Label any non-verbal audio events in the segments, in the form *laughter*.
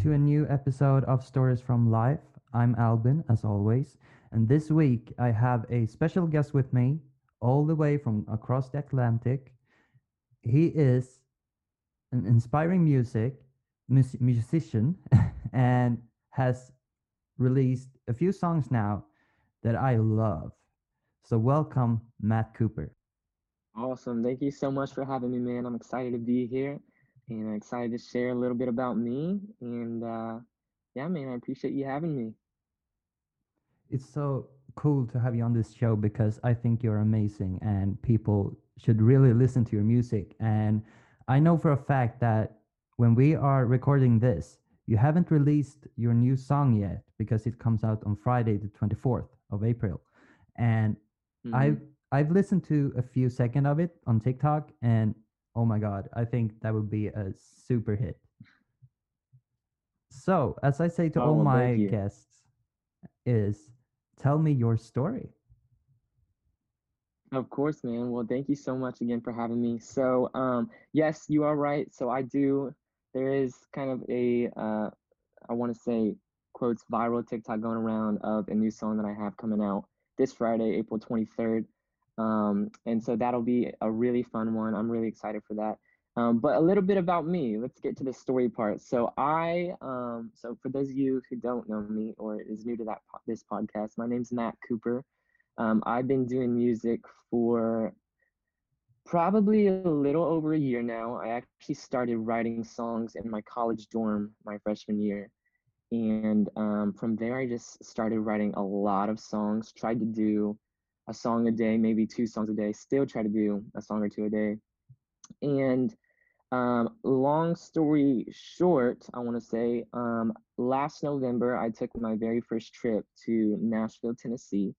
to a new episode of Stories from Life. I'm Albin, as always, and this week I have a special guest with me, all the way from across the Atlantic. He is an inspiring music mus- musician *laughs* and has released a few songs now that I love. So welcome, Matt Cooper. Awesome. Thank you so much for having me, man. I'm excited to be here and I'm excited to share a little bit about me. And uh, yeah, man, I appreciate you having me. It's so cool to have you on this show because I think you're amazing and people should really listen to your music. And I know for a fact that when we are recording this, you haven't released your new song yet because it comes out on Friday, the 24th of April. And mm-hmm. I've I've listened to a few seconds of it on TikTok and oh my god, I think that would be a super hit. So, as I say to oh, all my guests, is tell me your story. Of course, man. Well, thank you so much again for having me. So, um, yes, you are right. So I do. There is kind of a, uh, I want to say, quotes viral TikTok going around of a new song that I have coming out this Friday, April 23rd. Um, and so that'll be a really fun one. I'm really excited for that. Um, but a little bit about me. Let's get to the story part. So I, um, so for those of you who don't know me or is new to that this podcast, my name's Matt Cooper. Um, I've been doing music for probably a little over a year now. I actually started writing songs in my college dorm my freshman year. And um, from there, I just started writing a lot of songs, tried to do a song a day, maybe two songs a day, still try to do a song or two a day. And um, long story short, I want to say um, last November, I took my very first trip to Nashville, Tennessee.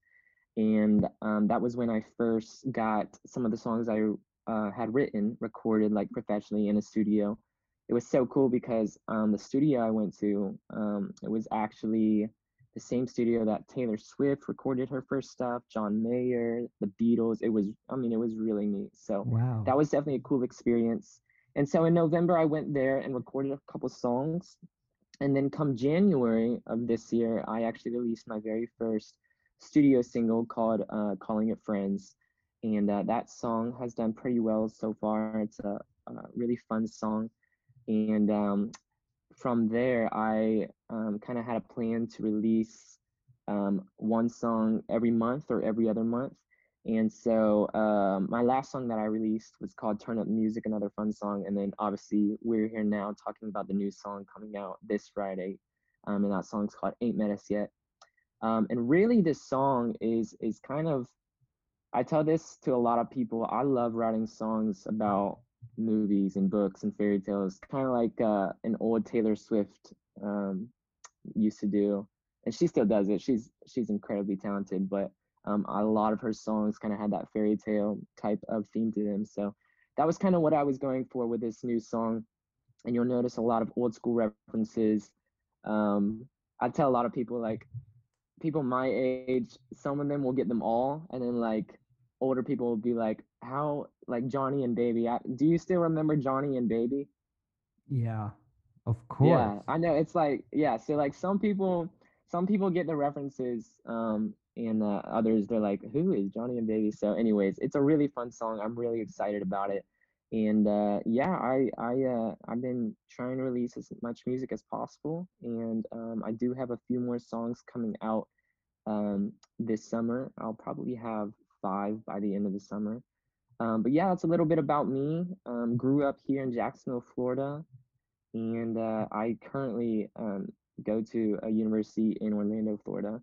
And um, that was when I first got some of the songs I uh, had written recorded like professionally in a studio. It was so cool because um, the studio I went to, um, it was actually the same studio that Taylor Swift recorded her first stuff, John Mayer, the Beatles. It was, I mean, it was really neat. So wow. that was definitely a cool experience. And so in November, I went there and recorded a couple songs. And then come January of this year, I actually released my very first studio single called uh, Calling It Friends. And uh, that song has done pretty well so far. It's a, a really fun song. And um, from there, I um, kind of had a plan to release um, one song every month or every other month. And so um, my last song that I released was called Turn Up Music, another fun song. And then obviously we're here now talking about the new song coming out this Friday. Um, and that song's called Ain't Met Us Yet. Um, and really this song is is kind of I tell this to a lot of people. I love writing songs about movies and books and fairy tales, kind of like uh, an old Taylor Swift um, used to do, and she still does it. She's she's incredibly talented, but um, a lot of her songs kind of had that fairy tale type of theme to them. So that was kind of what I was going for with this new song, and you'll notice a lot of old school references. Um, I tell a lot of people like people my age, some of them will get them all, and then like older people will be like, "How like Johnny and Baby? I, do you still remember Johnny and Baby?" Yeah, of course. Yeah, I know. It's like yeah. So like some people, some people get the references, um, and uh, others they're like, "Who is Johnny and Baby?" So, anyways, it's a really fun song. I'm really excited about it, and uh, yeah, I I uh, I've been trying to release as much music as possible, and um, I do have a few more songs coming out um, this summer. I'll probably have five by the end of the summer. Um, but yeah, that's a little bit about me. Um, grew up here in Jacksonville, Florida, and uh, I currently um, go to a university in Orlando, Florida.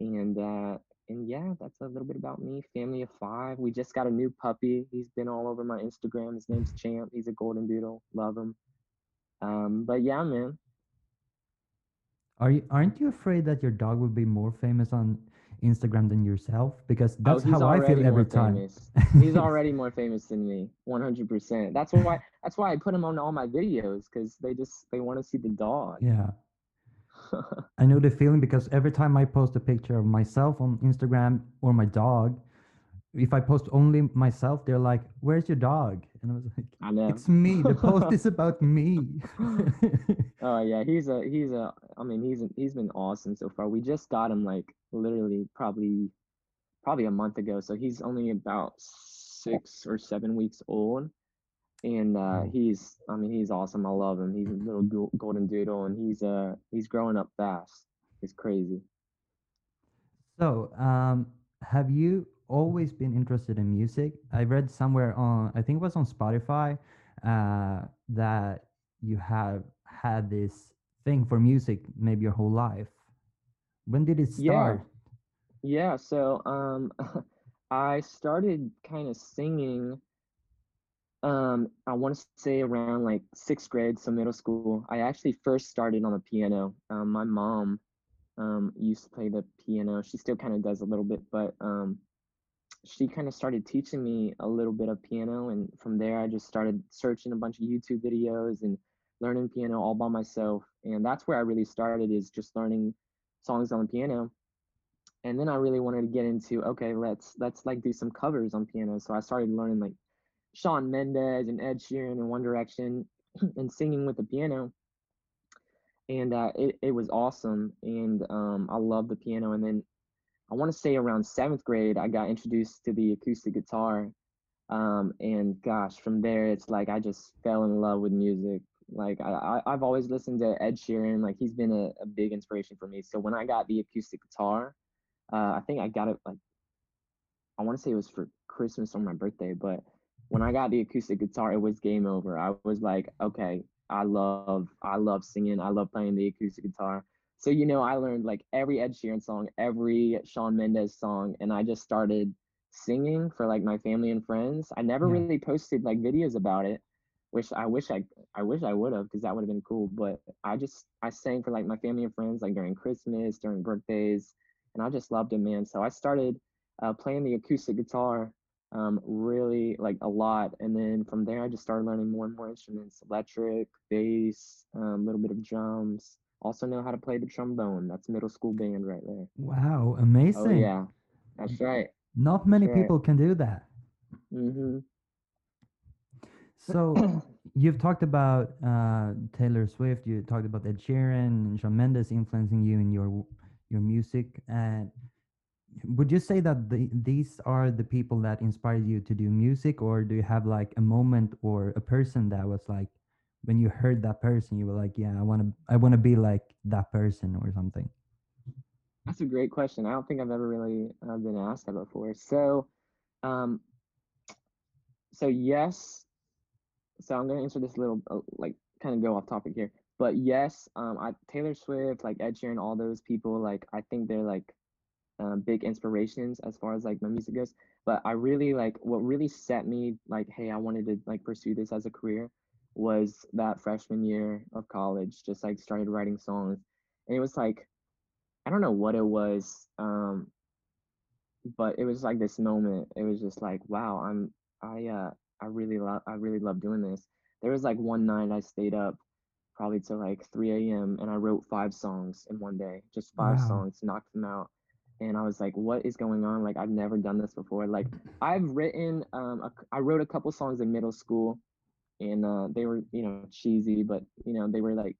And uh, and yeah, that's a little bit about me. Family of five. We just got a new puppy. He's been all over my Instagram. His name's Champ. He's a golden doodle. Love him. Um, but yeah, man. Are you aren't you afraid that your dog would be more famous on Instagram than yourself? Because oh, that's oh, how I feel every time. he's *laughs* already more famous than me, 100%. That's why that's why I put him on all my videos because they just they want to see the dog. Yeah. *laughs* I know the feeling because every time I post a picture of myself on Instagram or my dog, if I post only myself, they're like, "Where's your dog?" And I was like, I know. "It's me. The *laughs* post is about me." oh yeah, he's a he's a. I mean, he's he's been awesome so far. We just got him like literally probably probably a month ago, so he's only about six or seven weeks old, and uh, he's I mean he's awesome. I love him. He's a little golden doodle, and he's uh he's growing up fast. It's crazy. So, um, have you always been interested in music? I read somewhere on, I think it was on Spotify, uh, that you have had this thing for music maybe your whole life. When did it Yeah, start? yeah. So um, *laughs* I started kind of singing Um, I want to say around like sixth grade, so middle school. I actually first started on the piano. Um, my mom um, used to play the piano. She still kind of does a little bit, but um, she kind of started teaching me a little bit of piano. And from there, I just started searching a bunch of YouTube videos and learning piano all by myself. And that's where I really started is just learning songs on the piano. And then I really wanted to get into okay, let's let's like do some covers on piano. So I started learning like Shawn Mendes and Ed Sheeran and One Direction *clears throat* and singing with the piano. And uh, it, it was awesome. And um, I love the piano. And then I want to say around seventh grade, I got introduced to the acoustic guitar. Um, and gosh, from there, it's like I just fell in love with music. Like I, I, I've always listened to Ed Sheeran. Like he's been a, a big inspiration for me. So when I got the acoustic guitar, uh, I think I got it like I want to say it was for Christmas or my birthday, but when I got the acoustic guitar, it was game over. I was like, okay, I love, I love singing. I love playing the acoustic guitar. So you know, I learned like every Ed Sheeran song, every Shawn Mendes song, and I just started singing for like my family and friends. I never Yeah. really posted like videos about it, which I wish I, I wish I would have because that would have been cool. But I just I sang for like my family and friends like during Christmas, during birthdays, and I just loved it, man. So I started uh, playing the acoustic guitar um, really like a lot. And then from there, I just started learning more and more instruments electric, bass, a um, little bit of drums. Also, know how to play the trombone. That's middle school band right there. Wow, Oh, amazing. yeah. That's right. Not That's many right. people can do that. hmm So, *clears throat* you've talked about uh, Taylor Swift, you talked about Ed Sheeran and Shawn Mendes influencing you in your your music. And would you say that the, these are the people that inspired you to do music, or do you have like a moment or a person that was like, when you heard that person, you were like, yeah, I want to, I want to be like that person or something? That's a great question. I don't think I've ever really uh, been asked that before. So, um, so yes, so I'm gonna answer this little uh, like kind of go off topic here, but yes, um, I Taylor Swift, like Ed Sheeran, all those people, like I think they're like um, big inspirations as far as like my music goes. But I really like what really set me like, hey, I wanted to like pursue this as a career was that freshman year of college. Just like started writing songs, and it was like I don't know what it was, um, but it was like this moment. It was just like, wow, I'm I uh I really love I really love doing this. There was like one night I stayed up probably till like 3 a.m. and I wrote five songs in one day, just five Wow. songs, knocked them out. And I was like, what is going on? Like I've never done this before. Like I've written um a I wrote a couple songs in middle school and uh they were, you know, cheesy, but you know, they were like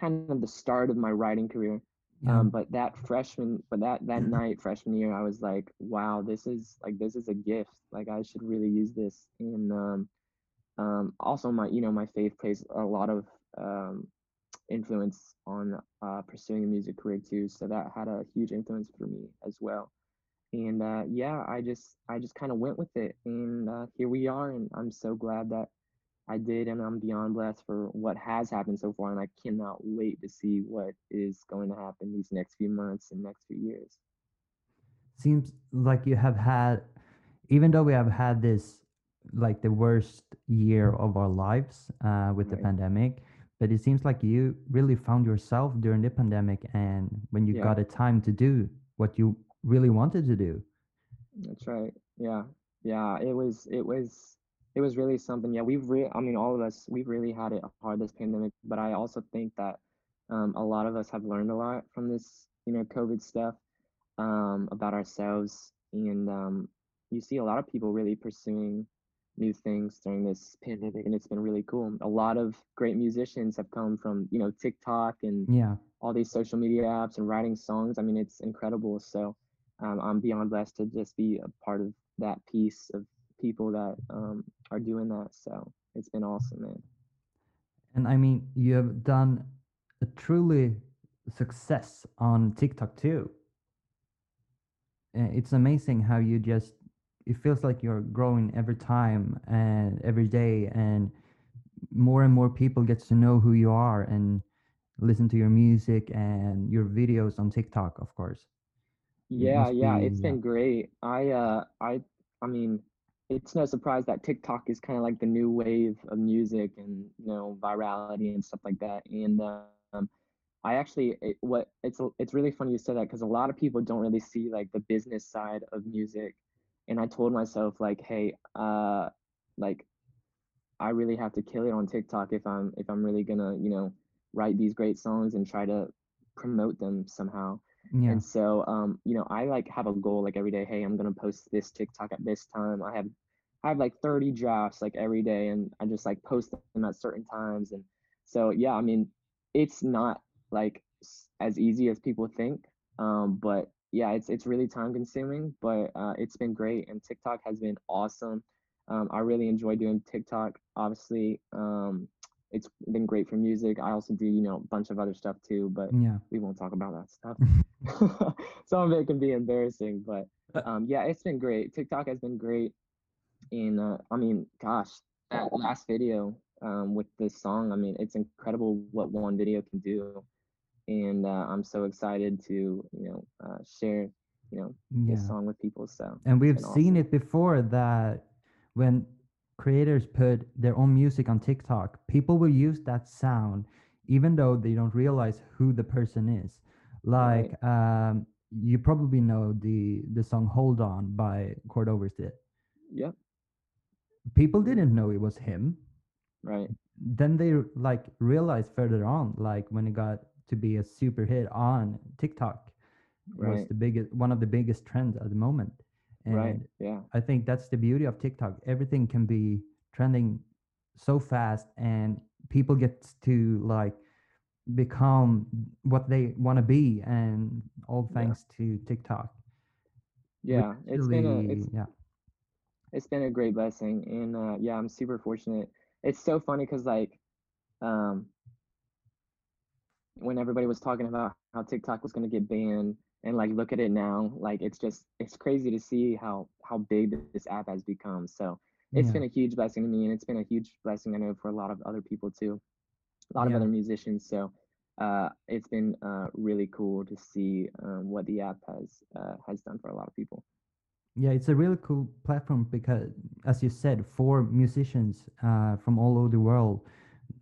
kind of the start of my writing career. Yeah. Um, but that freshman, but that that night, freshman year, I was like, wow, this is like this is a gift. Like I should really use this. And um, um, also my, you know, my faith plays a lot of um, influence on uh, pursuing a music career too. So that had a huge influence for me as well. And uh, yeah, I just I just kind of went with it, and uh, here we are. And I'm so glad that I did, and I'm beyond blessed for what has happened so far, and I cannot wait to see what is going to happen these next few months and next few years. Seems like you have had, even though we have had this, like the worst year of our lives uh, with the pandemic, but it seems like you really found yourself during the pandemic and when you Yeah, got a time to do what you really wanted to do. that's right. Yeah, yeah. It was, it was, it was really something. Yeah, we've re I mean, all of us, we've really had it hard this pandemic, but I also think that um, a lot of us have learned a lot from this, you know, COVID stuff um, about ourselves. And um, you see a lot of people really pursuing new things during this pandemic, and it's been really cool. A lot of great musicians have come from you know TikTok and Yeah. all these social media apps and writing songs. I mean, it's incredible. So um, I'm beyond blessed to just be a part of that piece of people that um, are doing that. So it's been awesome, man. And I mean, you have done a truly success on TikTok too. Uh, It's amazing how you just, it feels like you're growing every time and every day, and more and more people get to know who you are and listen to your music and your videos on TikTok, of course. Yeah, yeah, be, it's yeah, been great. I uh I I mean, it's no surprise that TikTok is kind of like the new wave of music and you know virality and stuff like that. And um, I actually it, what it's it's really funny you said that because a lot of people don't really see like the business side of music. And I told myself like, hey, uh, like I really have to kill it on TikTok if I'm if I'm really gonna you know write these great songs and try to promote them somehow. Yeah, And so, um, you know, I like have a goal like every day. Hey, I'm gonna post this TikTok at this time. I have I have like 30 drafts like every day, and I just like post them at certain times. And so, yeah, I mean, it's not like as easy as people think. Um, but yeah, it's it's really time consuming, but uh, it's been great, and TikTok has been awesome. Um, I really enjoy doing TikTok. Obviously, um, it's been great for music. I also do, you know, a bunch of other stuff too, but yeah. we won't talk about that stuff. *laughs* *laughs* Some of it can be embarrassing, but um, yeah, it's been great. TikTok has been great. And uh, I mean, gosh, that last video um, with this song, I mean, it's incredible what one video can do. And uh, I'm so excited to, you know, uh, share, you know, this song with people. So And we've seen awesome. it before that when creators put their own music on TikTok, people will use that sound even though they don't realize who the person is. Right. Like um you probably know the the song Hold On by Cord Overstreet. Yep. People didn't know it was him. Right. Then they like realized further on, like when it got to be a super hit on TikTok, it was the biggest one of the biggest trends at the moment. Right. And Yeah. I think that's the beauty of TikTok. Everything can be trending so fast and people get to like become what they want to be and all Yeah. thanks to TikTok. Yeah. It's been a it's yeah. it's been a great blessing, and uh, yeah, I'm super fortunate. It's so funny because like um when everybody was talking about how TikTok was going to get banned and like look at it now like it's just it's crazy to see how how big this app has become so it's Yeah. been a huge blessing to me and it's been a huge blessing I know for a lot of other people too a lot of other musicians so uh it's been uh really cool to see um, what the app has uh, has done for a lot of people Yeah, it's a really cool platform because as you said, for musicians uh, from all over the world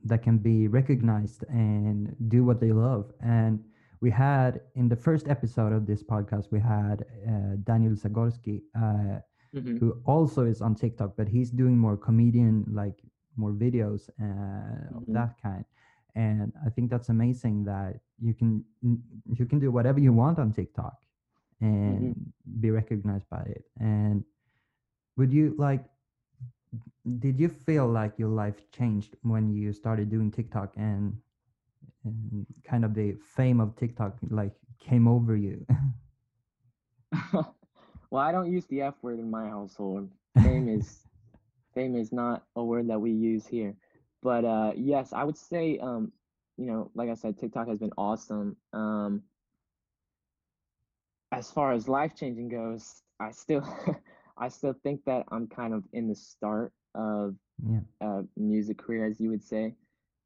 that can be recognized and do what they love. And we had in the first episode of this podcast, we had uh, Daniel Zagorski, uh, hmm who also is on TikTok, but he's doing more comedian, like more videos uh, of hmm that kind. And I think that's amazing that you can you can do whatever you want on TikTok and hmm be recognized by it. And would you like? Did you feel like your life changed when you started doing TikTok and, and kind of the fame of TikTok like came over you? *laughs* well I don't use the F word in my household fame *laughs* is fame is not a word that we use here. But uh, yes, I would say, um, you know, like I said, TikTok has been awesome. Um, as far as life changing goes, I still, *laughs* I still think that I'm kind of in the start of yeah, a music career, as you would say.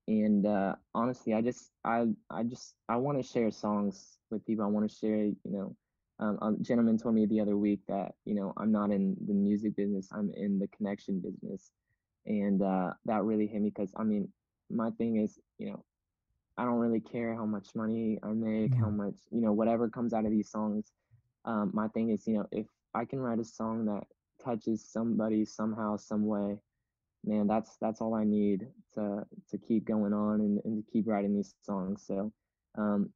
And uh, honestly, I just, I, I just, I want to share songs with people. I want to share, you know, um, a gentleman told me the other week that, you know, I'm not in the music business. I'm in the connection business and uh, that really hit me because I mean, my thing is, you know, I don't really care how much money I make, how much, you know, whatever comes out of these songs. Um, my thing is, you know, if I can write a song that touches somebody somehow, some way, man, that's that's all I need to to keep going on and, and to keep writing these songs. So um,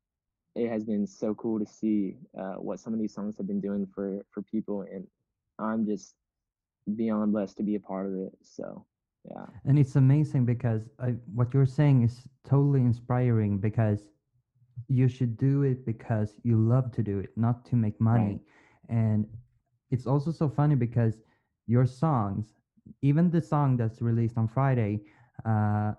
it has been so cool to see uh, what some of these songs have been doing for for people, and I'm just beyond blessed to be a part of it. So yeah. And it's amazing because I, what you're saying is totally inspiring because you should do it because you love to do it, not to make money. Right. And it's also so funny because your songs, even the song that's released on Friday, uh,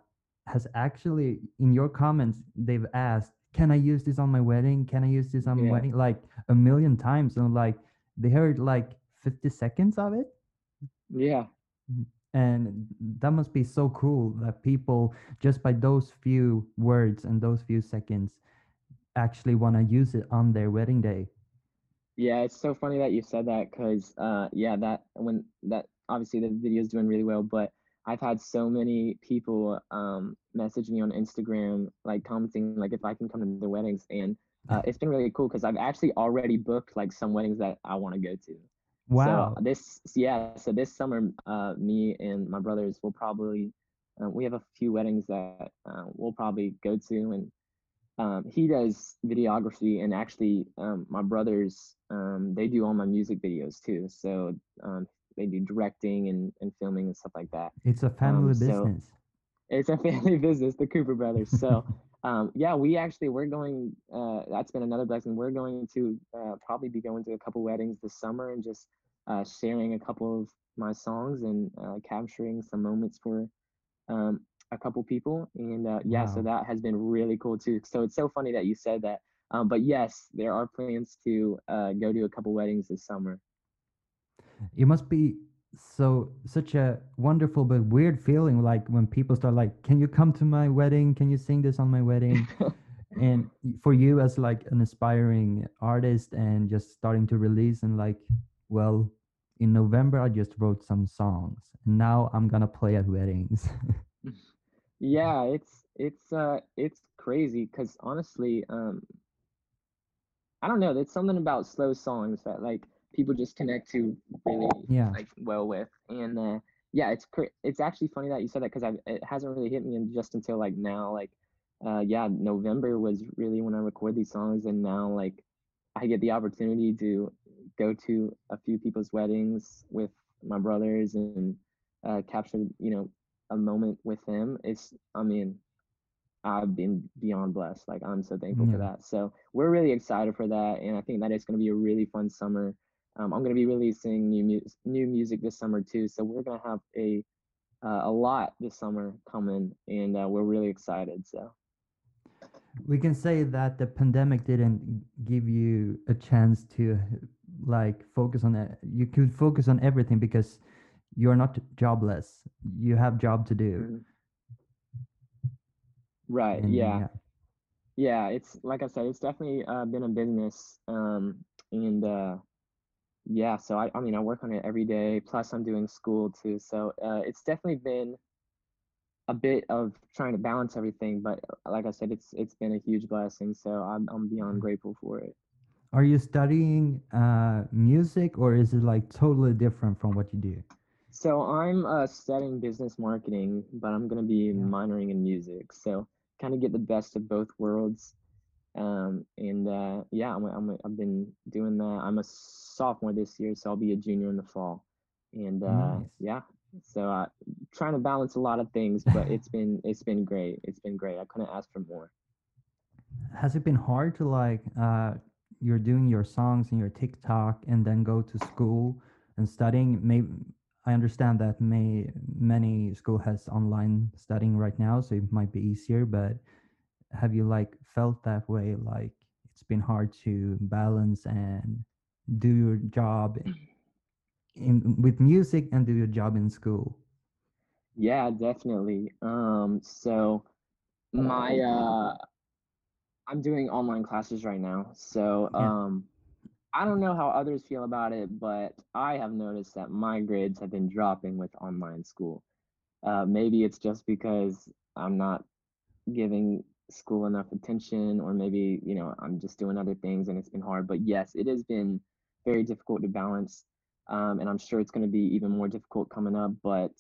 has actually in your comments they've asked, "Can I use this on my wedding? Can I use this on my wedding?" Like a million times, and like they heard like 50 seconds of it, Yeah. and that must be so cool that people just by those few words and those few seconds actually want to use it on their wedding day. Yeah, it's so funny that you said that because, uh, yeah, that when that obviously the video is doing really well, but I've had so many people um, message me on Instagram, like commenting, like if I can come to their weddings, and uh, *laughs* it's been really cool because I've actually already booked like some weddings that I want to go to. So Wow. this, yeah, so this summer, uh, me and my brothers will probably, uh, we have a few weddings that uh, we'll probably go to, and um, he does videography, and actually, um, my brothers, um, they do all my music videos too. So um, they do directing and, and filming and stuff like that. It's a Um, family so business. it's a *laughs* family business, the Cooper brothers. So *laughs* um, yeah, we actually we're going. Uh, that's been another blessing. We're going to uh, probably be going to a couple weddings this summer and just uh, sharing a couple of my songs and uh, capturing some moments for um, a couple people. And uh, yeah, so that has been really cool too. So it's so funny that you said that. Um, but yes, there are plans to uh, go to a couple weddings this summer. It must be so such a wonderful but weird feeling like when people start like, "Can you come to my wedding? Can you sing this on my wedding?" *laughs* And for you as like an aspiring artist and just starting to release and like, well, in November I just wrote some songs. And now I'm gonna play at weddings. *laughs* yeah, it's it's uh it's crazy because honestly, um, I don't know. There's something about slow songs that like people just connect to really Yeah. like well with, and uh, yeah, it's cra- it's actually funny that you said that because I it hasn't really hit me in just until like now. Like, uh, yeah, November was really when I record these songs, and now like I get the opportunity to go to a few people's weddings with my brothers and uh, capture you know a moment with them. It's I mean I've been beyond blessed. Like I'm so thankful for that. So we're really excited for that, and I think that it's going to be a really fun summer. Um, I'm going to be releasing new mu- new music this summer too, so we're going to have a uh, a lot this summer coming, and uh, we're really excited. So we can say that the pandemic didn't give you a chance to like focus on it. You could focus on everything because you're not jobless. You have job to do. mhm. right, And yeah, yeah. yeah. It's like I said, it's definitely uh, been a business, um, and uh, yeah. So I, I mean, I work on it every day. Plus, I'm doing school too. So uh, it's definitely been a bit of trying to balance everything, but uh, like I said, it's it's been a huge blessing. So I'm I'm beyond grateful for it. Are you studying uh, music or is it like totally different from what you do? So I'm uh, studying business marketing, but I'm gonna be Yeah. minoring in music. So kind of get the best of both worlds. Um, and uh, yeah, I'm, I'm I've been doing that. I'm a sophomore this year, so I'll be a junior in the fall. And uh, Nice. yeah, so uh, trying to balance a lot of things, but it's been it's been great. It's been great. I couldn't ask for more. Has it been hard to like uh, you're doing your songs and your TikTok and then go to school and studying? Maybe I understand that may many school has online studying right now, so it might be easier. But have you like felt that way? Like it's been hard to balance and do your job in with music and do your job in school. Yeah, definitely. Um, so my uh I'm doing online classes right now. So Yeah. um I don't know how others feel about it, but I have noticed that my grades have been dropping with online school. Uh maybe it's just because I'm not giving school enough attention or maybe, you know, I'm just doing other things and it's been hard. But yes, it has been very difficult to balance. Um, and I'm sure it's going to be even more difficult coming up, but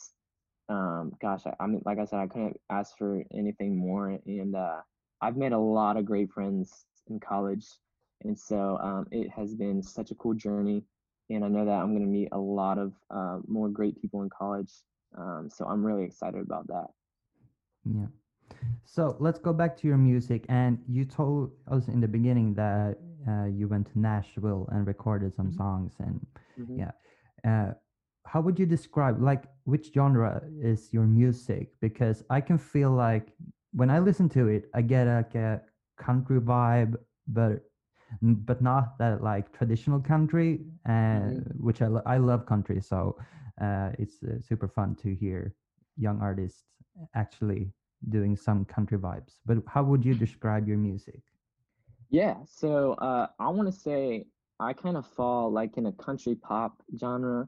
um, gosh, I, mean, like I said, I couldn't ask for anything more. And uh, I've made a lot of great friends in college, and so um, it has been such a cool journey. and I know that I'm gonna meet a lot of uh, more great people in college. Um, so I'm really excited about that. Yeah. So let's go back to your music. And you told us in the beginning that uh, you went to Nashville and recorded some Mhm. songs. And Mhm. yeah, uh, how would you describe like which genre is your music? Because I can feel like when I listen to it, I get like a country vibe, but but not that like traditional country, and which I lo- I love country, so uh, it's uh, super fun to hear young artists actually doing some country vibes. But how would you describe your music? Yeah, so uh, I want to say I kind of fall like in a country pop genre.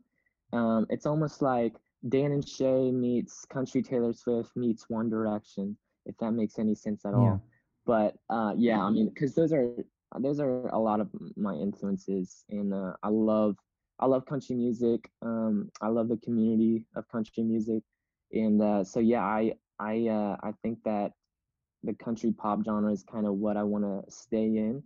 Um, it's almost like Dan and Shay meets country Taylor Swift meets One Direction, if that makes any sense at Yeah. all. But uh, yeah, I mean, because those are those are a lot of my influences, and uh, I love I love country music. Um, I love the community of country music, and uh, so yeah, I I uh, I think that the country pop genre is kind of what I want to stay in.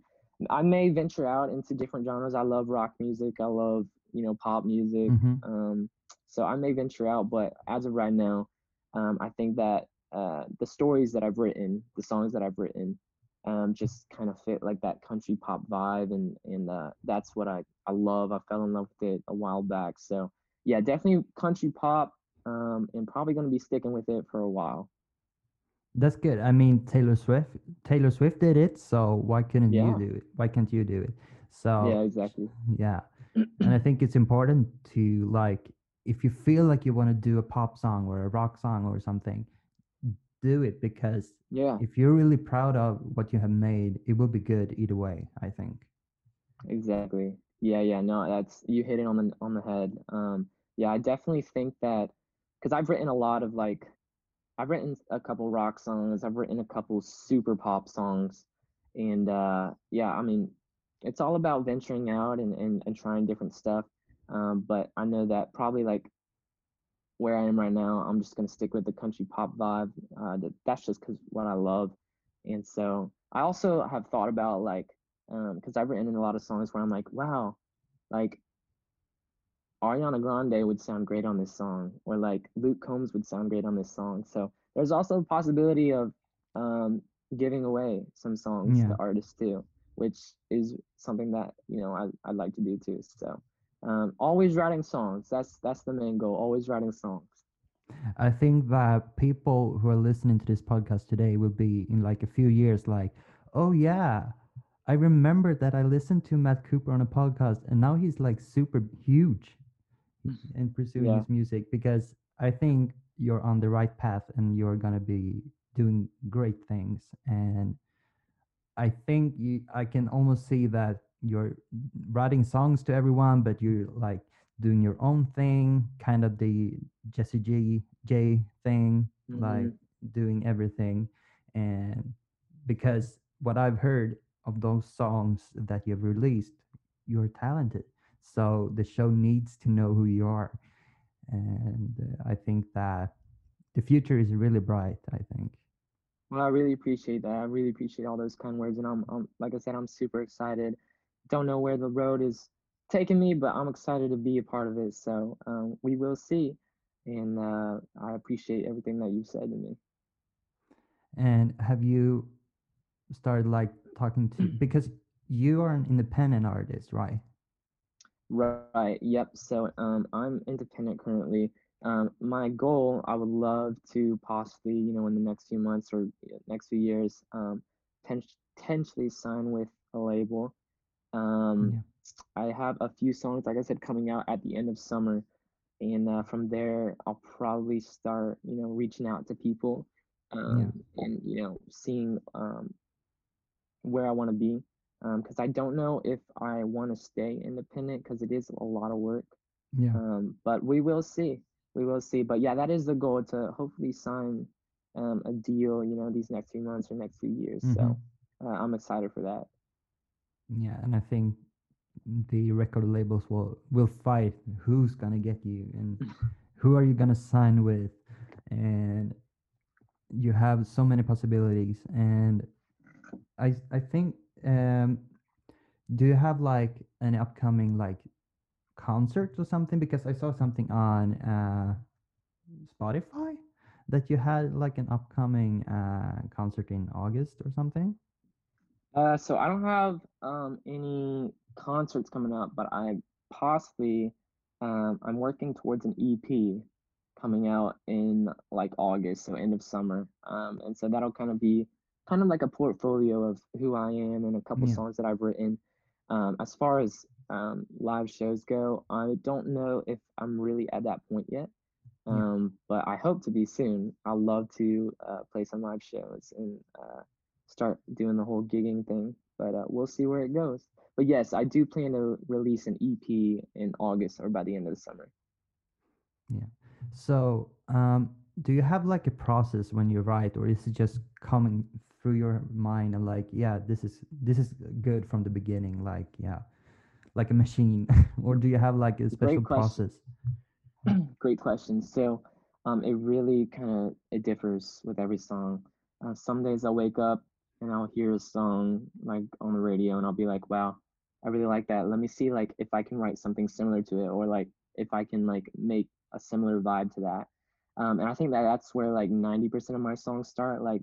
I may venture out into different genres. I love rock music. I love, you know, pop music. hmm Um, so I may venture out, but as of right now, um, I think that uh, the stories that I've written, the songs that I've written, um, just kind of fit like that country pop vibe, and and uh, that's what I I love. I fell in love with it a while back. So yeah, definitely country pop, um, and probably gonna be sticking with it for a while. That's good. I mean, Taylor Swift, Taylor Swift did it, so why couldn't you do it? Why can't you do it? So yeah, exactly. yeah. *clears throat* And I think it's important to like, if you feel like you want to do a pop song or a rock song or something, do it because Yeah. if you're really proud of what you have made, it will be good either way, I think. Exactly. Yeah, yeah. No, that's you hit it on the on the head. Um, yeah, I definitely think that because I've written a lot of like I've written a couple rock songs, I've written a couple super pop songs, and uh, yeah, I mean, it's all about venturing out and and, and trying different stuff. Um, but I know that probably like where I am right now, I'm just gonna stick with the country pop vibe. Uh, that, that's just because what I love, and so I also have thought about like, um, because I've written a lot of songs where I'm like, wow, like Ariana Grande would sound great on this song, or like Luke Combs would sound great on this song. So there's also a possibility of um, giving away some songs Yeah. to artists too, which is something that you know I, I'd like to do too. So um, always writing songs. That's that's the main goal. Always writing songs. I think that people who are listening to this podcast today will be in like a few years like, oh yeah, I remember that I listened to Matt Cooper on a podcast and now he's like super huge in pursuing Yeah. his music because I think you're on the right path and you're gonna be doing great things. And I think you I can almost see that you're writing songs to everyone, but you're like doing your own thing, kind of the Jessie J J thing, like Mhm. doing everything. And because what I've heard of those songs that you've released, you're talented. So the show needs to know who you are. And uh, I think that the future is really bright, I think. Well, I really appreciate that. I really appreciate all those kind words, and I'm, I'm like I said, I'm super excited. Don't know where the road is taking me, but I'm excited to be a part of it. So um, we will see, and uh, I appreciate everything that you've said to me. And have you started like talking to *clears throat* because you are an independent artist, right? Right. Yep. So um, I'm independent currently. Um, my goal, I would love to possibly, you know, in the next few months or next few years, um, potentially sign with a label. Um, Yeah. I have a few songs, like I said, coming out at the end of summer, and uh, from there, I'll probably start, you know, reaching out to people, um, and you know, seeing um, where I want to be, because I don't know if I want to stay independent, because it is a lot of work. Yeah. Um, but we will see. We will see. But yeah, that is the goal to hopefully sign um, a deal, you know, these next few months or next few years. Mhm. So uh, I'm excited for that. Yeah, and I think the record labels will will fight who's gonna get you and *laughs* who are you gonna sign with, and you have so many possibilities. And I I think um, do you have like an upcoming like concert or something? Because I saw something on uh, Spotify that you had like an upcoming uh, concert in August or something. Uh, so I don't have um, any concerts coming up, but I possibly um, I'm working towards an EP coming out in like August, so end of summer. Um, and so that'll kind of be kind of like a portfolio of who I am and a couple Yeah. songs that I've written. Um, as far as um, live shows go, I don't know if I'm really at that point yet. Yeah. Um, but I hope to be soon. I love to uh, play some live shows and uh, start doing the whole gigging thing. But uh, we'll see where it goes. But yes, I do plan to release an EP in August or by the end of the summer. Yeah. So, um, do you have like a process when you write, or is it just coming through your mind and like, yeah, this is this is good from the beginning, like, yeah, like a machine, *laughs* or do you have like a special Great process? *clears throat* Great question. So um, it really kind of it differs with every song. Uh, some days I'll wake up and I'll hear a song like on the radio and I'll be like, wow, I really like that. Let me see like if I can write something similar to it or like if I can like make a similar vibe to that. Um, and I think that that's where like 90% of my songs start. Like,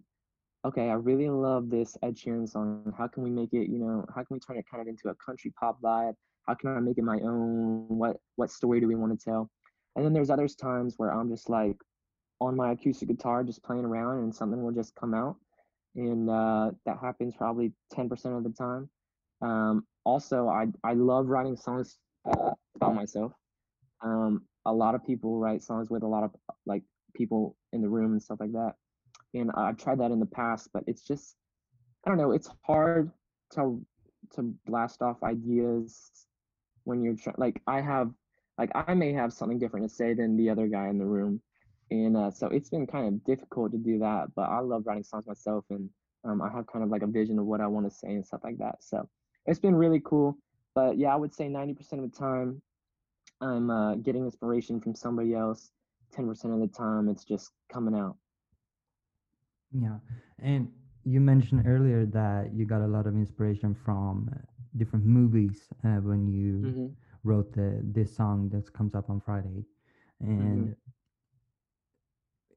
okay, I really love this Ed Sheeran song. How can we make it, you know, how can we turn it kind of into a country pop vibe? How can I make it my own? What what story do we want to tell? And then there's others times where I'm just like on my acoustic guitar, just playing around, and something will just come out, and uh, that happens probably 10% of the time. Um, also, I I love writing songs uh, about myself. Um, a lot of people write songs with a lot of like people in the room and stuff like that, and I've tried that in the past, but it's just I don't know. It's hard to to blast off ideas when you're trying. Like I have, like I may have something different to say than the other guy in the room, and uh, so it's been kind of difficult to do that. But I love writing songs myself, and um, I have kind of like a vision of what I want to say and stuff like that. So it's been really cool. But yeah, I would say 90% of the time I'm uh, getting inspiration from somebody else. 10% of the time it's just coming out. Yeah. And you mentioned earlier that you got a lot of inspiration from different movies uh, when you hmm wrote the this song that comes up on Friday. And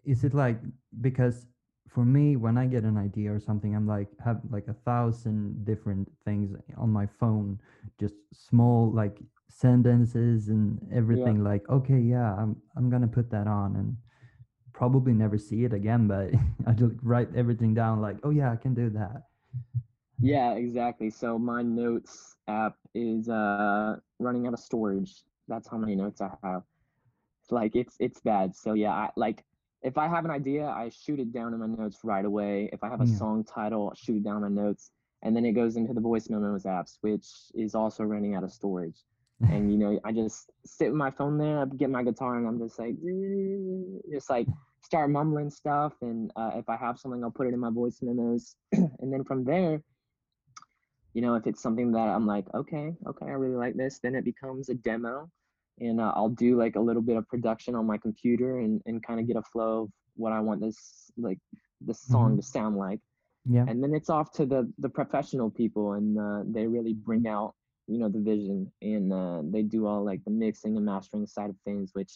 is it like because for me when I get an idea or something, I'm like have like a thousand different things on my phone, just small like sentences and Yeah. everything like, okay, yeah, I'm I'm gonna put that on and probably never see it again, but *laughs* I just write everything down like, oh yeah, I can do that. Yeah, exactly. So my notes app is uh running out of storage. That's how many notes I have. Like it's it's bad. So yeah, I like if I have an idea, I shoot it down in my notes right away. If I have a Yeah. song title, I'll shoot it down in my notes, and then it goes into the voice memos apps, which is also running out of storage. And you know, I just sit with my phone there, I get my guitar, and I'm just like, just like start mumbling stuff. And uh, if I have something, I'll put it in my voice memos, *clears throat* and then from there you know, if it's something that I'm like, okay, okay, I really like this, then it becomes a demo, and uh, I'll do like a little bit of production on my computer and and kind of get a flow of what I want this like this song hmm to sound like, Yeah. and then it's off to the the professional people, and uh, they really bring out you know the vision, and uh, they do all like the mixing and mastering side of things, which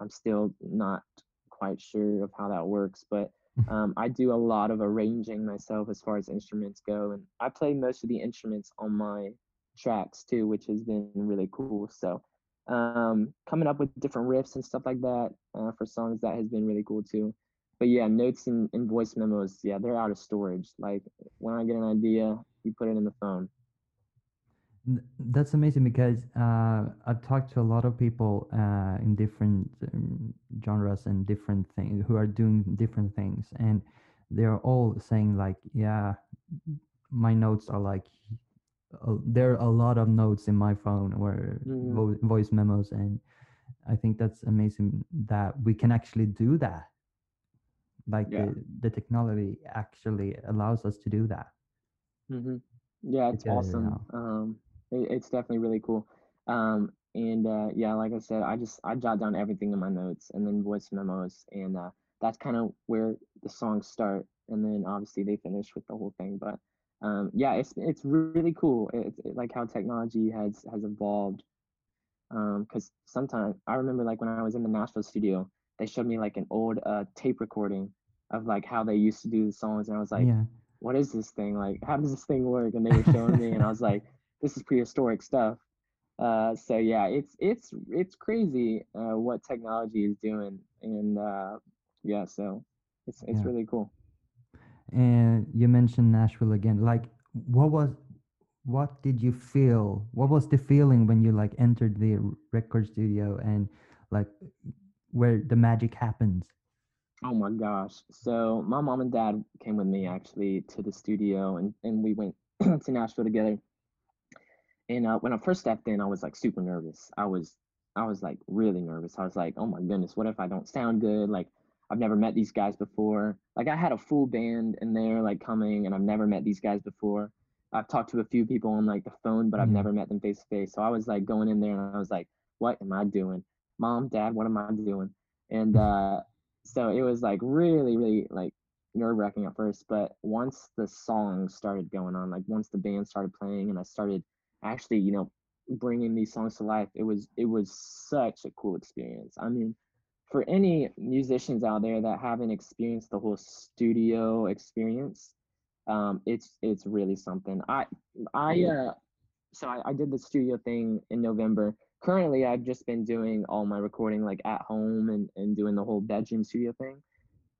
I'm still not quite sure of how that works, but um, I do a lot of arranging myself as far as instruments go, and I play most of the instruments on my tracks too, which has been really cool. So um, coming up with different riffs and stuff like that uh, for songs that has been really cool too. But yeah, notes and, and voice memos, yeah, they're out of storage. Like when I get an idea, you put it in the phone. Th- That's amazing because uh, I've talked to a lot of people uh, in different um, genres and different things who are doing different things, and they're all saying like, "Yeah, my notes are like, uh, there are a lot of notes in my phone or hmm vo- voice memos," and I think that's amazing that we can actually do that. Like Yeah. the the technology actually allows us to do that hmm Yeah, it's because you awesome. know, Um, it, it's definitely really cool. Um, and uh, yeah, like I said, I just I jot down everything in my notes and then voice memos, and uh, that's kind of where the songs start, and then obviously they finish with the whole thing. But um, yeah, it's it's really cool. It's it, like how technology has has evolved because um, sometimes I remember like when I was in the Nashville studio, they showed me like an old uh, tape recording of like how they used to do the songs, and I was like, yeah "What is this thing? Like, how does this thing work?" And they were showing me, and I was like, "This is prehistoric stuff." Uh, so yeah, it's it's it's crazy uh, what technology is doing, and uh, yeah, so it's it's yeah really cool. and you mentioned nashville again like what was what did you feel what was the feeling when you like entered the record studio and like where the magic happens Oh my gosh! So my mom and dad came with me actually to the studio, and and we went *clears throat* to Nashville together. And uh, when I first stepped in, I was like super nervous. I was I was like really nervous. I was like, oh my goodness, what if I don't sound good? Like I've never met these guys before. Like I had a full band and they're like coming and I've never met these guys before. I've talked to a few people on like the phone, but I've yeah never met them face to face. So I was like going in there and I was like, what am I doing? Mom, dad, what am I doing? And *laughs* uh so it was like really, really like nerve wracking at first. But once the songs started going on, like once the band started playing and I started actually, you know, bringing these songs to life, it was it was such a cool experience. I mean, for any musicians out there that haven't experienced the whole studio experience, um, it's it's really something. I I uh so I, I did the studio thing in November. Currently, I've just been doing all my recording like at home and, and doing the whole bedroom studio thing.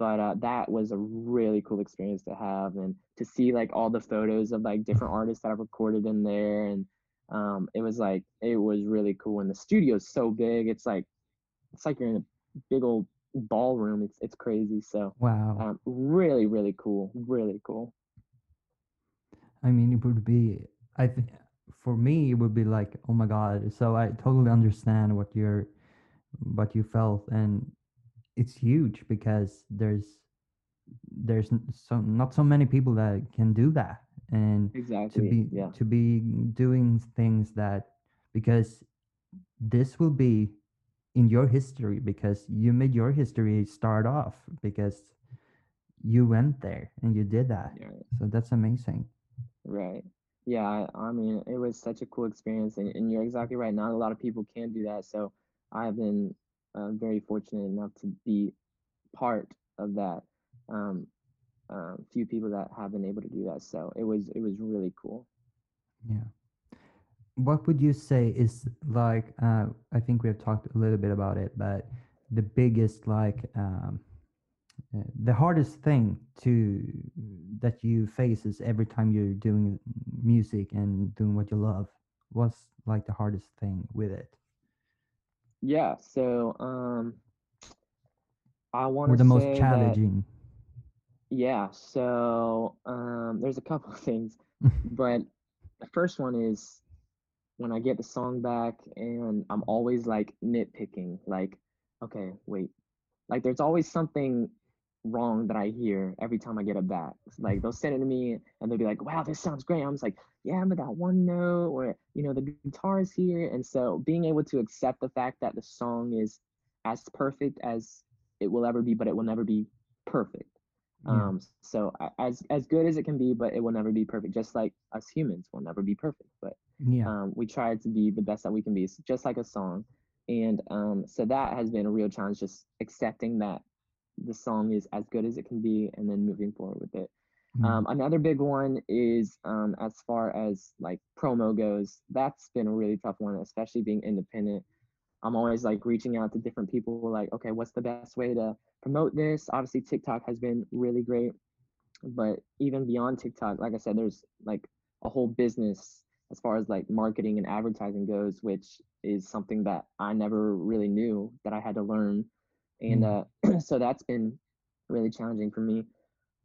But uh, that was a really cool experience to have and to see like all the photos of like different artists that I've recorded in there. And um, it was like, it was really cool. And the studio's so big. It's like, it's like you're in a big old ballroom. It's, it's crazy. So wow um, really, really cool. Really cool. I mean, it would be, I think, for me, it would be like, oh my God. So I totally understand what you're, what you felt. And it's huge because there's, there's so not so many people that can do that. And exactly, to be, Yeah. to be doing things that, because this will be in your history because you made your history start off because you went there and you did that. Yeah. So that's amazing. Right. Yeah, I, I mean, it was such a cool experience, and, and you're exactly right. Not a lot of people can do that, so I've been uh, very fortunate enough to be part of that. Um, um, few people that have been able to do that, so it was it was really cool. Yeah. what would you say is like uh, i think we have talked a little bit about it but the biggest like um, uh, the hardest thing to that you face is every time you're doing music and doing what you love what's like the hardest thing with it Yeah, so um, I want or to the most say that challenging yeah, so um, there's a couple of *laughs* things, *laughs* but the first one is when I get the song back and I'm always like nitpicking, like, okay, wait, like there's always something wrong that I hear every time I get it back. Like they'll send it to me and they'll be like, wow, this sounds great. I'm just like, yeah, but that one note or you know, the guitar is here. And so being able to accept the fact that the song is as perfect as it will ever be, but it will never be perfect. yeah Um, so as as good as it can be, but it will never be perfect. Just like us humans will never be perfect, but yeah um, we try to be the best that we can be, just like a song. And um, so that has been a real challenge, just accepting that the song is as good as it can be, and then moving forward with it. Yeah Um, another big one is um, as far as like promo goes. That's been a really tough one, especially being independent. I'm always like reaching out to different people, like, okay, what's the best way to promote this? Obviously, TikTok has been really great but even beyond TikTok, like I said, there's like a whole business as far as like marketing and advertising goes, which is something that I never really knew that I had to learn. And uh, *clears throat* so that's been really challenging for me.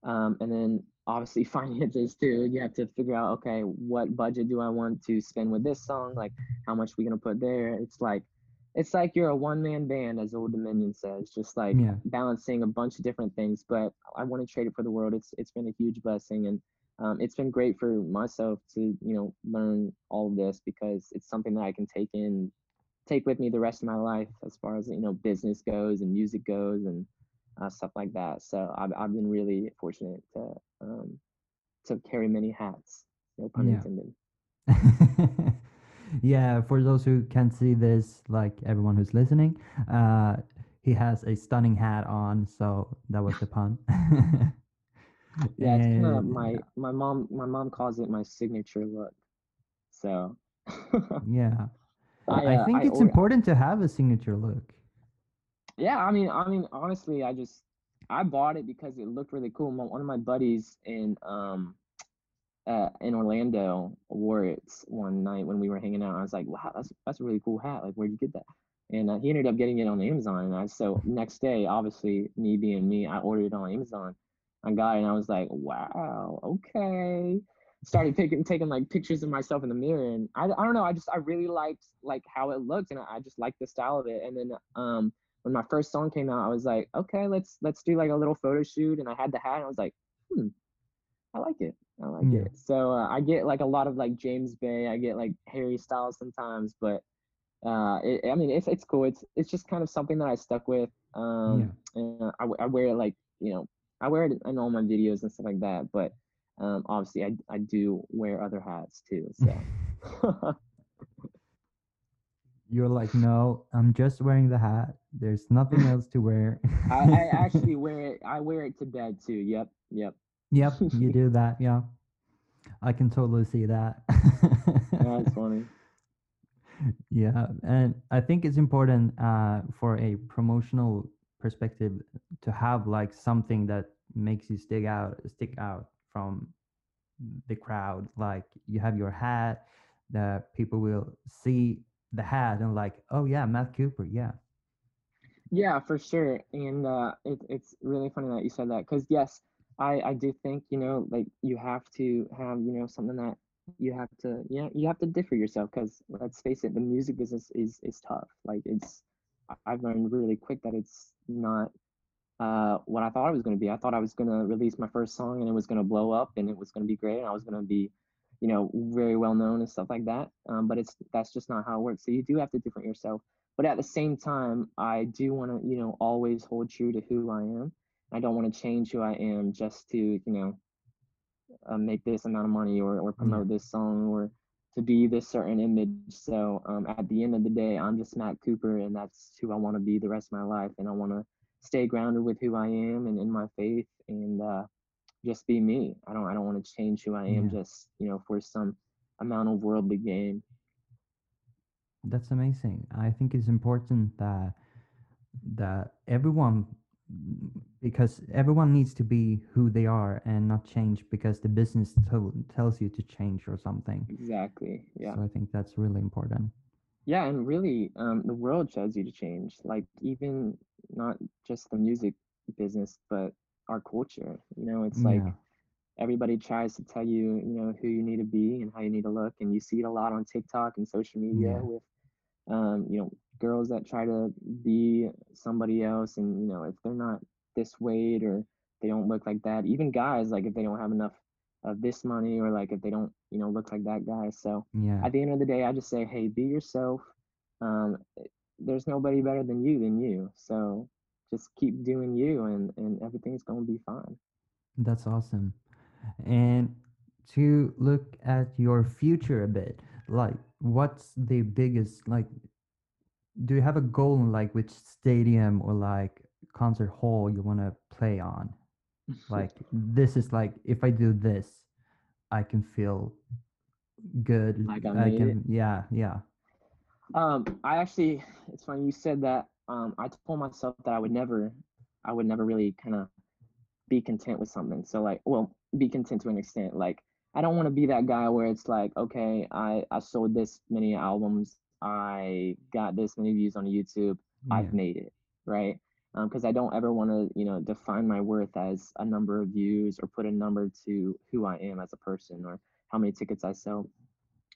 Um, and then obviously *laughs* finances too. You have to figure out, okay, what budget do I want to spend with this song? Like, how much we gonna put there? It's like, it's like you're a one man band, as Old Dominion says, just like yeah balancing a bunch of different things. But I want to trade it for the world. It's it's been a huge blessing, and um, it's been great for myself to you know learn all of this because it's something that I can take in, take with me the rest of my life as far as you know business goes and music goes and uh, stuff like that. So I've I've been really fortunate to um, to carry many hats. No pun yeah intended. *laughs* yeah, for those who can't see this, like everyone who's listening, uh, he has a stunning hat on, so that was the pun. *laughs* Yeah, it's kind of my my mom my mom calls it my signature look. So *laughs* yeah, I I uh think I it's or important to have a signature look. yeah, I mean I mean honestly, I just I bought it because it looked really cool. One of my buddies in um uh in Orlando wore it one night when we were hanging out. I was like, wow, that's that's a really cool hat. Like, where'd you get that? And uh, he ended up getting it on Amazon. And I so next day, obviously me being me, I ordered it on Amazon. I got it and I was like, wow, okay. Started taking taking like pictures of myself in the mirror, and I, I don't know. I just I really liked like how it looked, and I just liked the style of it. And then um when my first song came out, I was like, okay, let's let's do like a little photo shoot. And I had the hat, and I was like, hmm, I like it. I like Yeah, it. So uh, I get like a lot of like James Bay. I get like Harry Styles sometimes, but uh, it, I mean, it's it's cool. It's it's just kind of something that I stuck with. yeah. Um, and I wear it like you know I wear it in all my videos and stuff like that. But um, obviously, I I do wear other hats too. So *laughs* You're like, no, I'm just wearing the hat. There's nothing *laughs* else to wear. I I actually *laughs* wear it. I wear it to bed too. Yep, yep. Yep, you do *laughs* that. Yeah, I can totally see that. That's funny. Yeah, and I think it's important uh, for a promotional perspective to have like something that makes you stick out, stick out from the crowd. Like you have your hat, that people will see the hat and like, oh yeah, Matt Cooper. Yeah, Yeah, for sure. And uh, it, it's really funny that you said that because yes, I I do think you know like you have to have you know something that you have to yeah you have to differ yourself because let's face it, the music business is is tough. Like it's I've learned really quick that it's not uh what I thought it was going to be. I thought I was going to release my first song and it was going to blow up and it was going to be great and I was going to be you know very well known and stuff like that. Um, but it's that's just not how it works. So you do have to different yourself. But at the same time, I do want to you know always hold true to who I am. I don't want to change who I am just to you know uh, make this amount of money or or promote this song or to be this certain image. So um, at the end of the day, I'm just Matt Cooper, and that's who I want to be the rest of my life. And I want to stay grounded with who I am and in my faith, and uh, just be me. I don't I don't want to change who I am yeah. just you know for some amount of worldly gain. That's amazing. I think it's important that that everyone because everyone needs to be who they are and not change because the business to- tells you to change or something. Exactly. Yeah. So I think that's really important. Yeah, and really, um, the world tells you to change. Like even not just the music business, but our culture. You know, it's like Yeah. everybody tries to tell you, you know, who you need to be and how you need to look, and you see it a lot on TikTok and social media Yeah. with, um, you know, girls that try to be somebody else, and you know, if they're not this weight or they don't look like that, even guys, like if they don't have enough of this money or like if they don't, you know, look like that guy. So Yeah. at the end of the day, I just say, hey, be yourself. Um, there's nobody better than you than you. So just keep doing you, and and everything's gonna be fine. That's awesome. And to look at your future a bit, like what's the biggest like do you have a goal in like which stadium or like concert hall you want to play on? *laughs* Like this is like if I do this, I can feel good. like I I made it. can yeah, yeah. Um, I actually, it's funny you said that. Um, I told myself that I would never, I would never really kind of be content with something. So like, well, be content to an extent. Like, I don't want to be that guy where it's like, okay, I I sold this many albums, I got this many views on YouTube, I've made it, right? Um, because I don't ever want to, you know, define my worth as a number of views or put a number to who I am as a person or how many tickets I sell.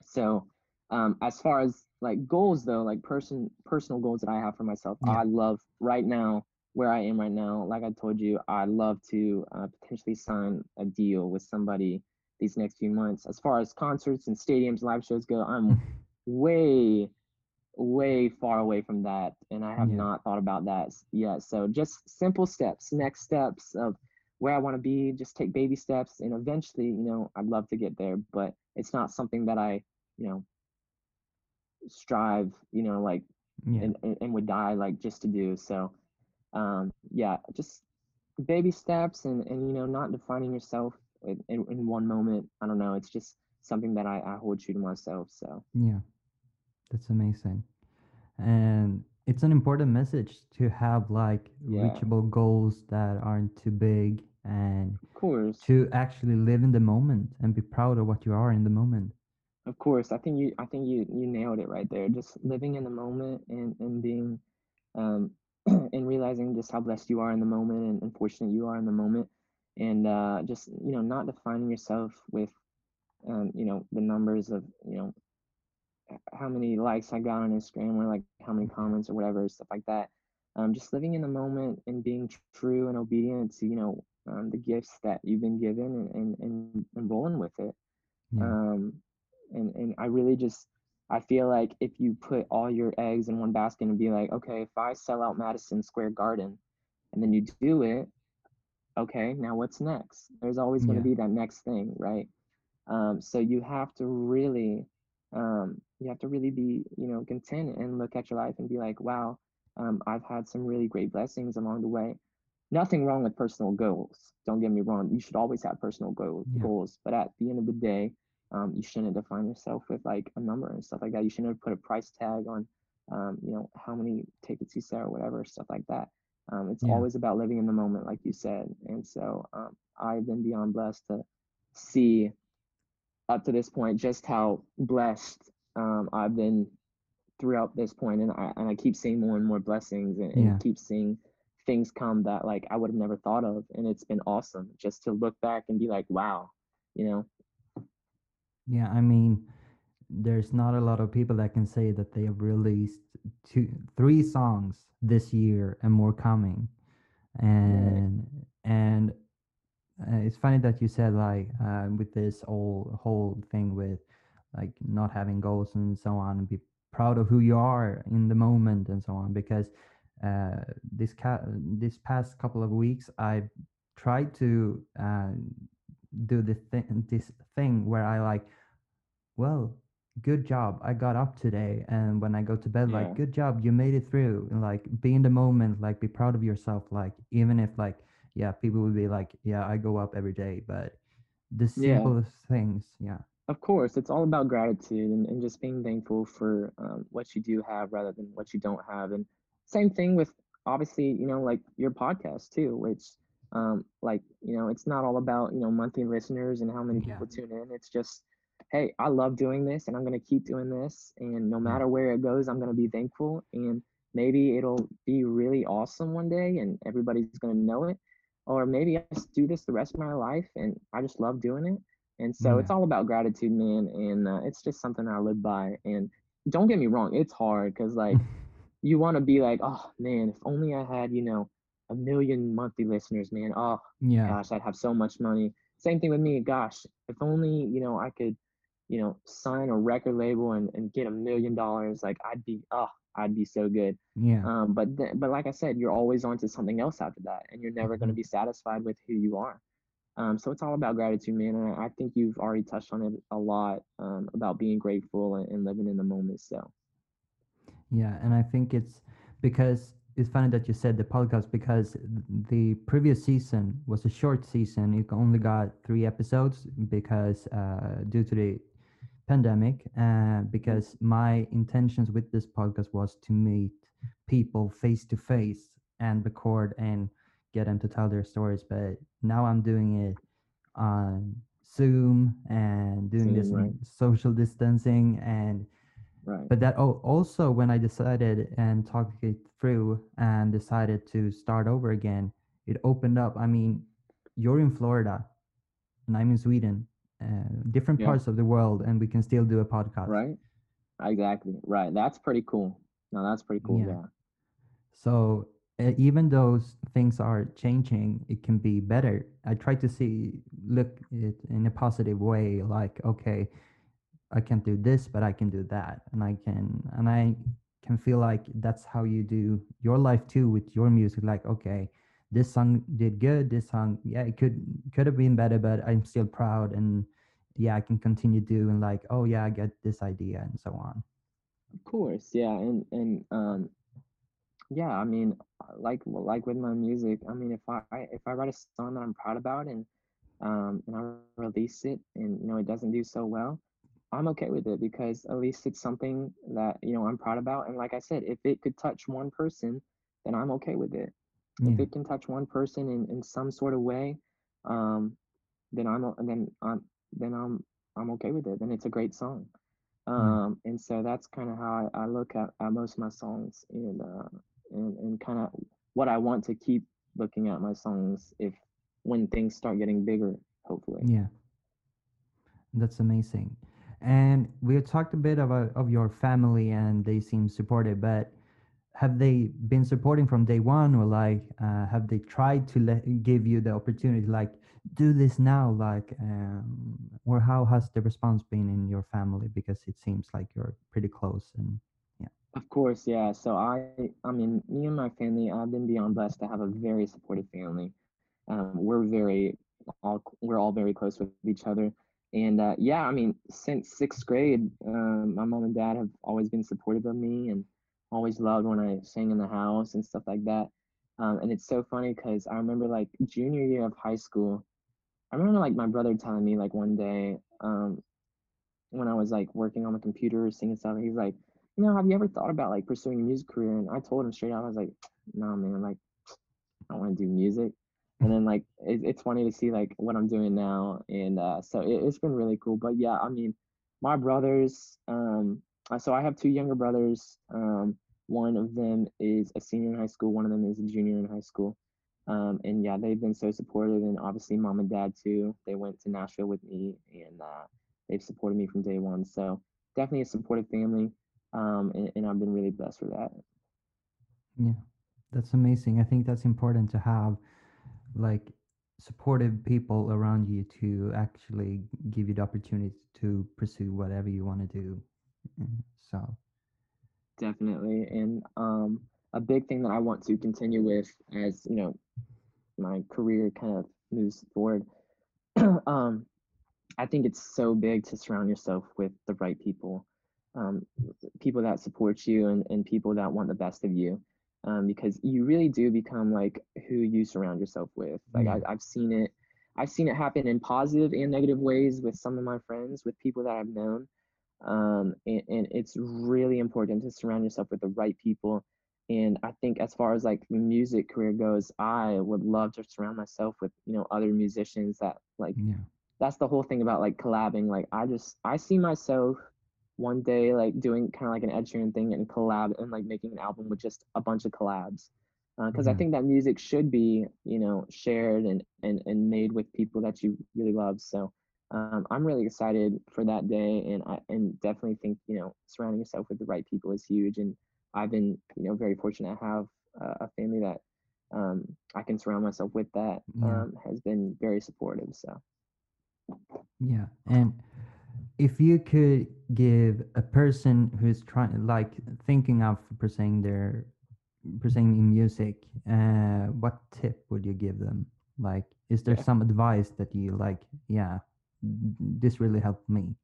So, um, as far as like goals though, like person personal goals that I have for myself, Yeah. I love right now where I am right now. Like I told you, I love to uh, potentially sign a deal with somebody these next few months. As far as concerts and stadiums, live shows go, I'm *laughs* way way far away from that and i have Yeah. not thought about that yet so just simple steps next steps of where i want to be just take baby steps and eventually you know i'd love to get there but it's not something that i you know strive, you know, like yeah and, and, and would die like just to do. So um yeah, just baby steps and and you know not defining yourself in, in, one moment. I don't know. It's just something that I, I hold true to myself. So yeah that's amazing and it's an important message to have like yeah, reachable goals that aren't too big and of course. to actually live in the moment and be proud of what you are in the moment Of course. I think you I think you you nailed it right there. Just living in the moment and, and being um *clears throat* and realizing just how blessed you are in the moment and, and fortunate you are in the moment. And uh just, you know, not defining yourself with um, you know, the numbers of, you know, how many likes I got on Instagram or like how many comments or whatever, stuff like that. Um, just living in the moment and being true and obedient to, you know, um, the gifts that you've been given and, and, and, and rolling with it. yeah Um, and, and I really just, I feel like if you put all your eggs in one basket and be like, okay, if I sell out Madison Square Garden and then you do it, okay, now what's next? There's always going to yeah be that next thing, right? Um, so you have to really, um, you have to really be, you know, content and look at your life and be like, wow, um, I've had some really great blessings along the way. Nothing wrong with personal goals. Don't get me wrong. You should always have personal goals, yeah goals. But at the end of the day, um, you shouldn't define yourself with like a number and stuff like that. You shouldn't put a price tag on, um, you know, how many tickets you sell or whatever, stuff like that. Um, it's yeah always about living in the moment, like you said. And so um, I've been beyond blessed to see up to this point just how blessed um, I've been throughout this point, and I and I keep seeing more and more blessings, and, yeah and keep seeing things come that like I would have never thought of, and it's been awesome just to look back and be like, wow, you know, yeah i mean there's not a lot of people that can say that they have released two three songs this year and more coming. Right, and and uh, it's funny that you said like uh, with this whole whole thing with like not having goals and so on and be proud of who you are in the moment and so on because uh, this ca- this past couple of weeks I've tried to uh, do this thing this thing where I like well good job i got up today and when i go to bed like good job you made it through and like be in the moment like be proud of yourself like even if like yeah people would be like yeah i go up every day but the yeah. simplest things yeah Of course, it's all about gratitude and, and just being thankful for um, what you do have rather than what you don't have. And same thing with obviously, you know, like your podcast too, which um, like, you know, it's not all about, you know, monthly listeners and how many yeah people tune in. It's just, hey, I love doing this and I'm going to keep doing this. And no matter where it goes, I'm going to be thankful. And maybe it'll be really awesome one day and everybody's going to know it. Or maybe I just do this the rest of my life and I just love doing it and so it's all about gratitude, man. And uh, it's just something I live by. And don't get me wrong, it's hard because like *laughs* you want to be like, oh man, if only I had, you know, a million monthly listeners, man. Oh yeah gosh, I'd have so much money. Same thing with me. Gosh, if only, you know, I could, you know, sign a record label and, and get a million dollars, like I'd be, oh, I'd be so good. yeah Um, but th- but like I said, you're always on to something else after that, and you're never going to mhm, be satisfied with who you are. Um, so it's all about gratitude, man. And I I think you've already touched on it a lot um, about being grateful and, and living in the moment. So yeah and i think it's because it's funny that you said the podcast because the previous season was a short season it only got three episodes because uh, due to the pandemic uh, mm, because my intentions with this podcast was to meet people face to face and record and get them to tell their stories but now i'm doing it on zoom and doing this Zoom, in right, social distancing and right, but that al- also when i decided and talked it through and decided to start over again it opened up i mean you're in florida and i'm in sweden uh, different yeah, parts of the world and we can still do a podcast. Right, exactly, right. That's pretty cool. No, that's pretty cool. yeah. Yeah, so uh, even though things are changing it can be better. I try to see look it in a positive way like okay i can't do this but i can do that. And i can and i can feel like that's how you do your life too with your music. Like okay this song did good this song yeah it could could have been better but i'm still proud and yeah i can continue doing like oh yeah i get this idea and so on Of course, yeah, and and um, yeah, I mean, like like with my music, I mean, if I if I write a song that I'm proud about and um and I release it and you know it doesn't do so well, I'm okay with it because at least it's something that you know I'm proud about. And like I said, if it could touch one person, then I'm okay with it. If it can touch one person in in some sort of way, um, then I'm then I'm then I'm I'm okay with it. Then it's a great song. yeah, Um, and so that's kind of how I, I look at, at most of my songs and uh, and, and kind of what I want to keep looking at my songs if when things start getting bigger, hopefully. yeah. That's amazing. And we talked a bit about of your family, and they seem supportive. But have they been supporting from day one, or like uh, have they tried to let give you the opportunity, like do this now, like, um, or how has the response been in your family? Because it seems like you're pretty close, and yeah, Of course, yeah. So I I mean, me and my family, I've been beyond blessed to have a very supportive family. Um, we're very all we're all very close with each other. And uh, yeah, I mean, since sixth grade, um, my mom and dad have always been supportive of me and always loved when I sang in the house and stuff like that. Um, and it's so funny because I remember like junior year of high school, I remember like my brother telling me like one day, um, when I was like working on the computer, singing stuff, he's like, you know, have you ever thought about like pursuing a music career? And I told him straight out, I was like, no, man, like I want to do music. And then like it, it's funny to see like what I'm doing now, and uh, so it, it's been really cool. But yeah, I mean, my brothers. Um, so I have two younger brothers. Um, one of them is a senior in high school. One of them is a junior in high school. Um, and yeah, they've been so supportive, and obviously mom and dad too. They went to Nashville with me, and uh, they've supported me from day one. So definitely a supportive family, um, and, and I've been really blessed for that. yeah, that's amazing. I think that's important to have like supportive people around you to actually give you the opportunity to pursue whatever you want to do. Mm, So Definitely. And um, a big thing that I want to continue with as, you know, my career kind of moves forward, *clears throat* um, I think it's so big to surround yourself with the right people, um, people that support you and, and people that want the best of you. Um, because you really do become like who you surround yourself with. Like I, I've seen it, I've seen it happen in positive and negative ways with some of my friends, with people that I've known um, and, and it's really important to surround yourself with the right people. And i think as far as like the music career goes i would love to surround myself with you know other musicians that like yeah, that's the whole thing about like collabing. Like i just i see myself one day like doing kind of like an ed sheeran thing and collab and like making an album with just a bunch of collabs. Because I yeah, think that music should be, you know, shared and and and made with people that you really love. So um, I'm really excited for that day, and I and definitely think you know surrounding yourself with the right people is huge. And I've been you know very fortunate to have uh, a family that um, I can surround myself with that yeah, um, has been very supportive. So yeah. And if you could give a person who's trying, like, thinking of pursuing their pursuing in music, uh, what tip would you give them? Like, is there yeah, some advice that you like? Yeah, this really helped me.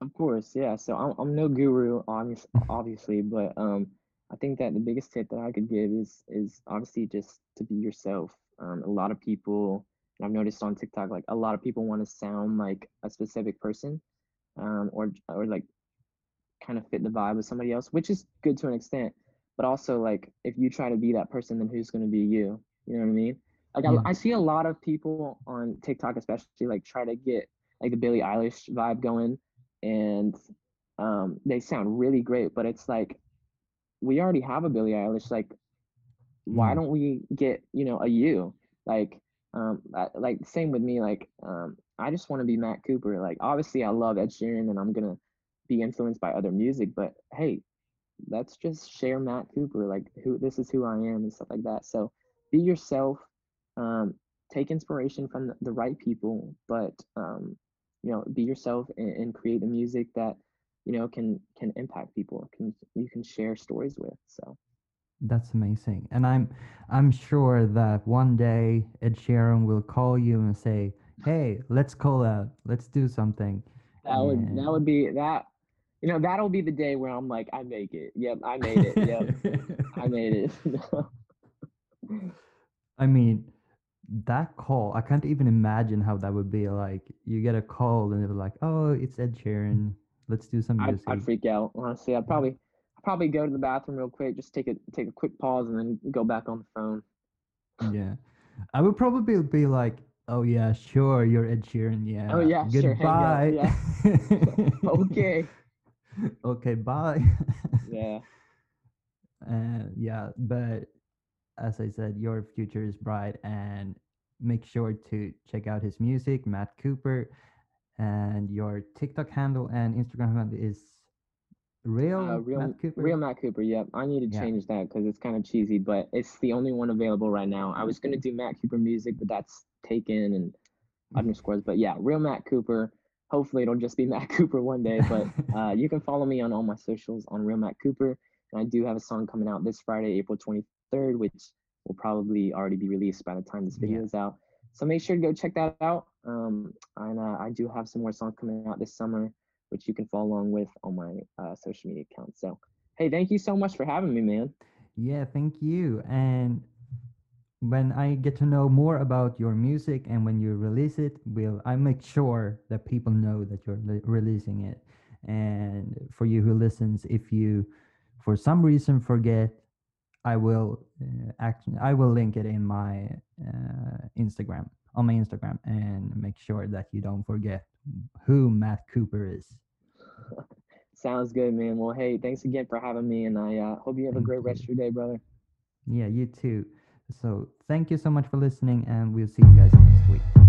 of course, yeah. So I'm I'm no guru, obvious, *laughs* obviously, but um, I think that the biggest tip that I could give is is obviously just to be yourself. Um, a lot of people, and I've noticed on TikTok, like a lot of people want to sound like a specific person, um, or or like kind of fit the vibe of somebody else, which is good to an extent. But also, like if you try to be that person, then who's going to be you? You know what I mean? Like Yeah, I, I see a lot of people on TikTok, especially like try to get like the Billie Eilish vibe going, and um, they sound really great. But it's like we already have a Billie Eilish. Like why don't we get you know a you like um I, like same with me like um i just want to be matt cooper like obviously i love ed sheeran and i'm gonna be influenced by other music but hey let's just share matt cooper like who this is who i am and stuff like that so be yourself um take inspiration from the, the right people but um you know be yourself and, and create the music that you know can can impact people can you can share stories with so that's amazing. And I'm I'm sure that one day Ed Sheeran will call you and say, "Hey, let's call out. Let's do something." that would that would be that you know, that'll be the day where I'm like, I make it. Yep, I made it. Yep, *laughs* I made it. *laughs* I mean, that call, I can't even imagine how that would be. Like, you get a call and they're like, "Oh, it's Ed Sheeran. Let's do some I'd, music." I'd freak out. Honestly, I'd probably I'd probably go to the bathroom real quick, just take a take a quick pause, and then go back on the phone. Yeah, I would probably be like, "Oh yeah, sure, you're Ed Sheeran. Yeah. Oh yeah, sure. Goodbye." Yeah. *laughs* Okay. okay, bye. Yeah. *laughs* Uh, yeah, but as I said, your future is bright, and make sure to check out his music, Matt Cooper, and your TikTok handle and Instagram handle is real, Uh, real, Matt Cooper. real Matt Cooper. Yep, I need to Yeah. change that because it's kind of cheesy, but it's the only one available right now. I was gonna do Matt Cooper music, but that's taken and underscores. But yeah, real Matt Cooper. Hopefully, it'll just be *laughs* Matt Cooper one day. But *laughs* uh, you can follow me on all my socials on real Matt Cooper, and I do have a song coming out this Friday, April 23rd, which will probably already be released by the time this video Yeah. is out. So make sure to go check that out. Um, and uh, I do have some more songs coming out this summer which you can follow along with on my uh, social media accounts. So, hey, thank you so much for having me, man. Yeah, thank you. And when I get to know more about your music and when you release it, will I make sure that people know that you're releasing it. And for you who listens, if you for some reason forget, I will uh, act, I will link it in my uh, Instagram on my Instagram and make sure that you don't forget who Matt Cooper is. *laughs* Sounds good, man. Well, hey, thanks again for having me, and I uh, hope you have a Thank great rest of your day, brother. Yeah, you too. So thank you so much for listening, and we'll see you guys next week.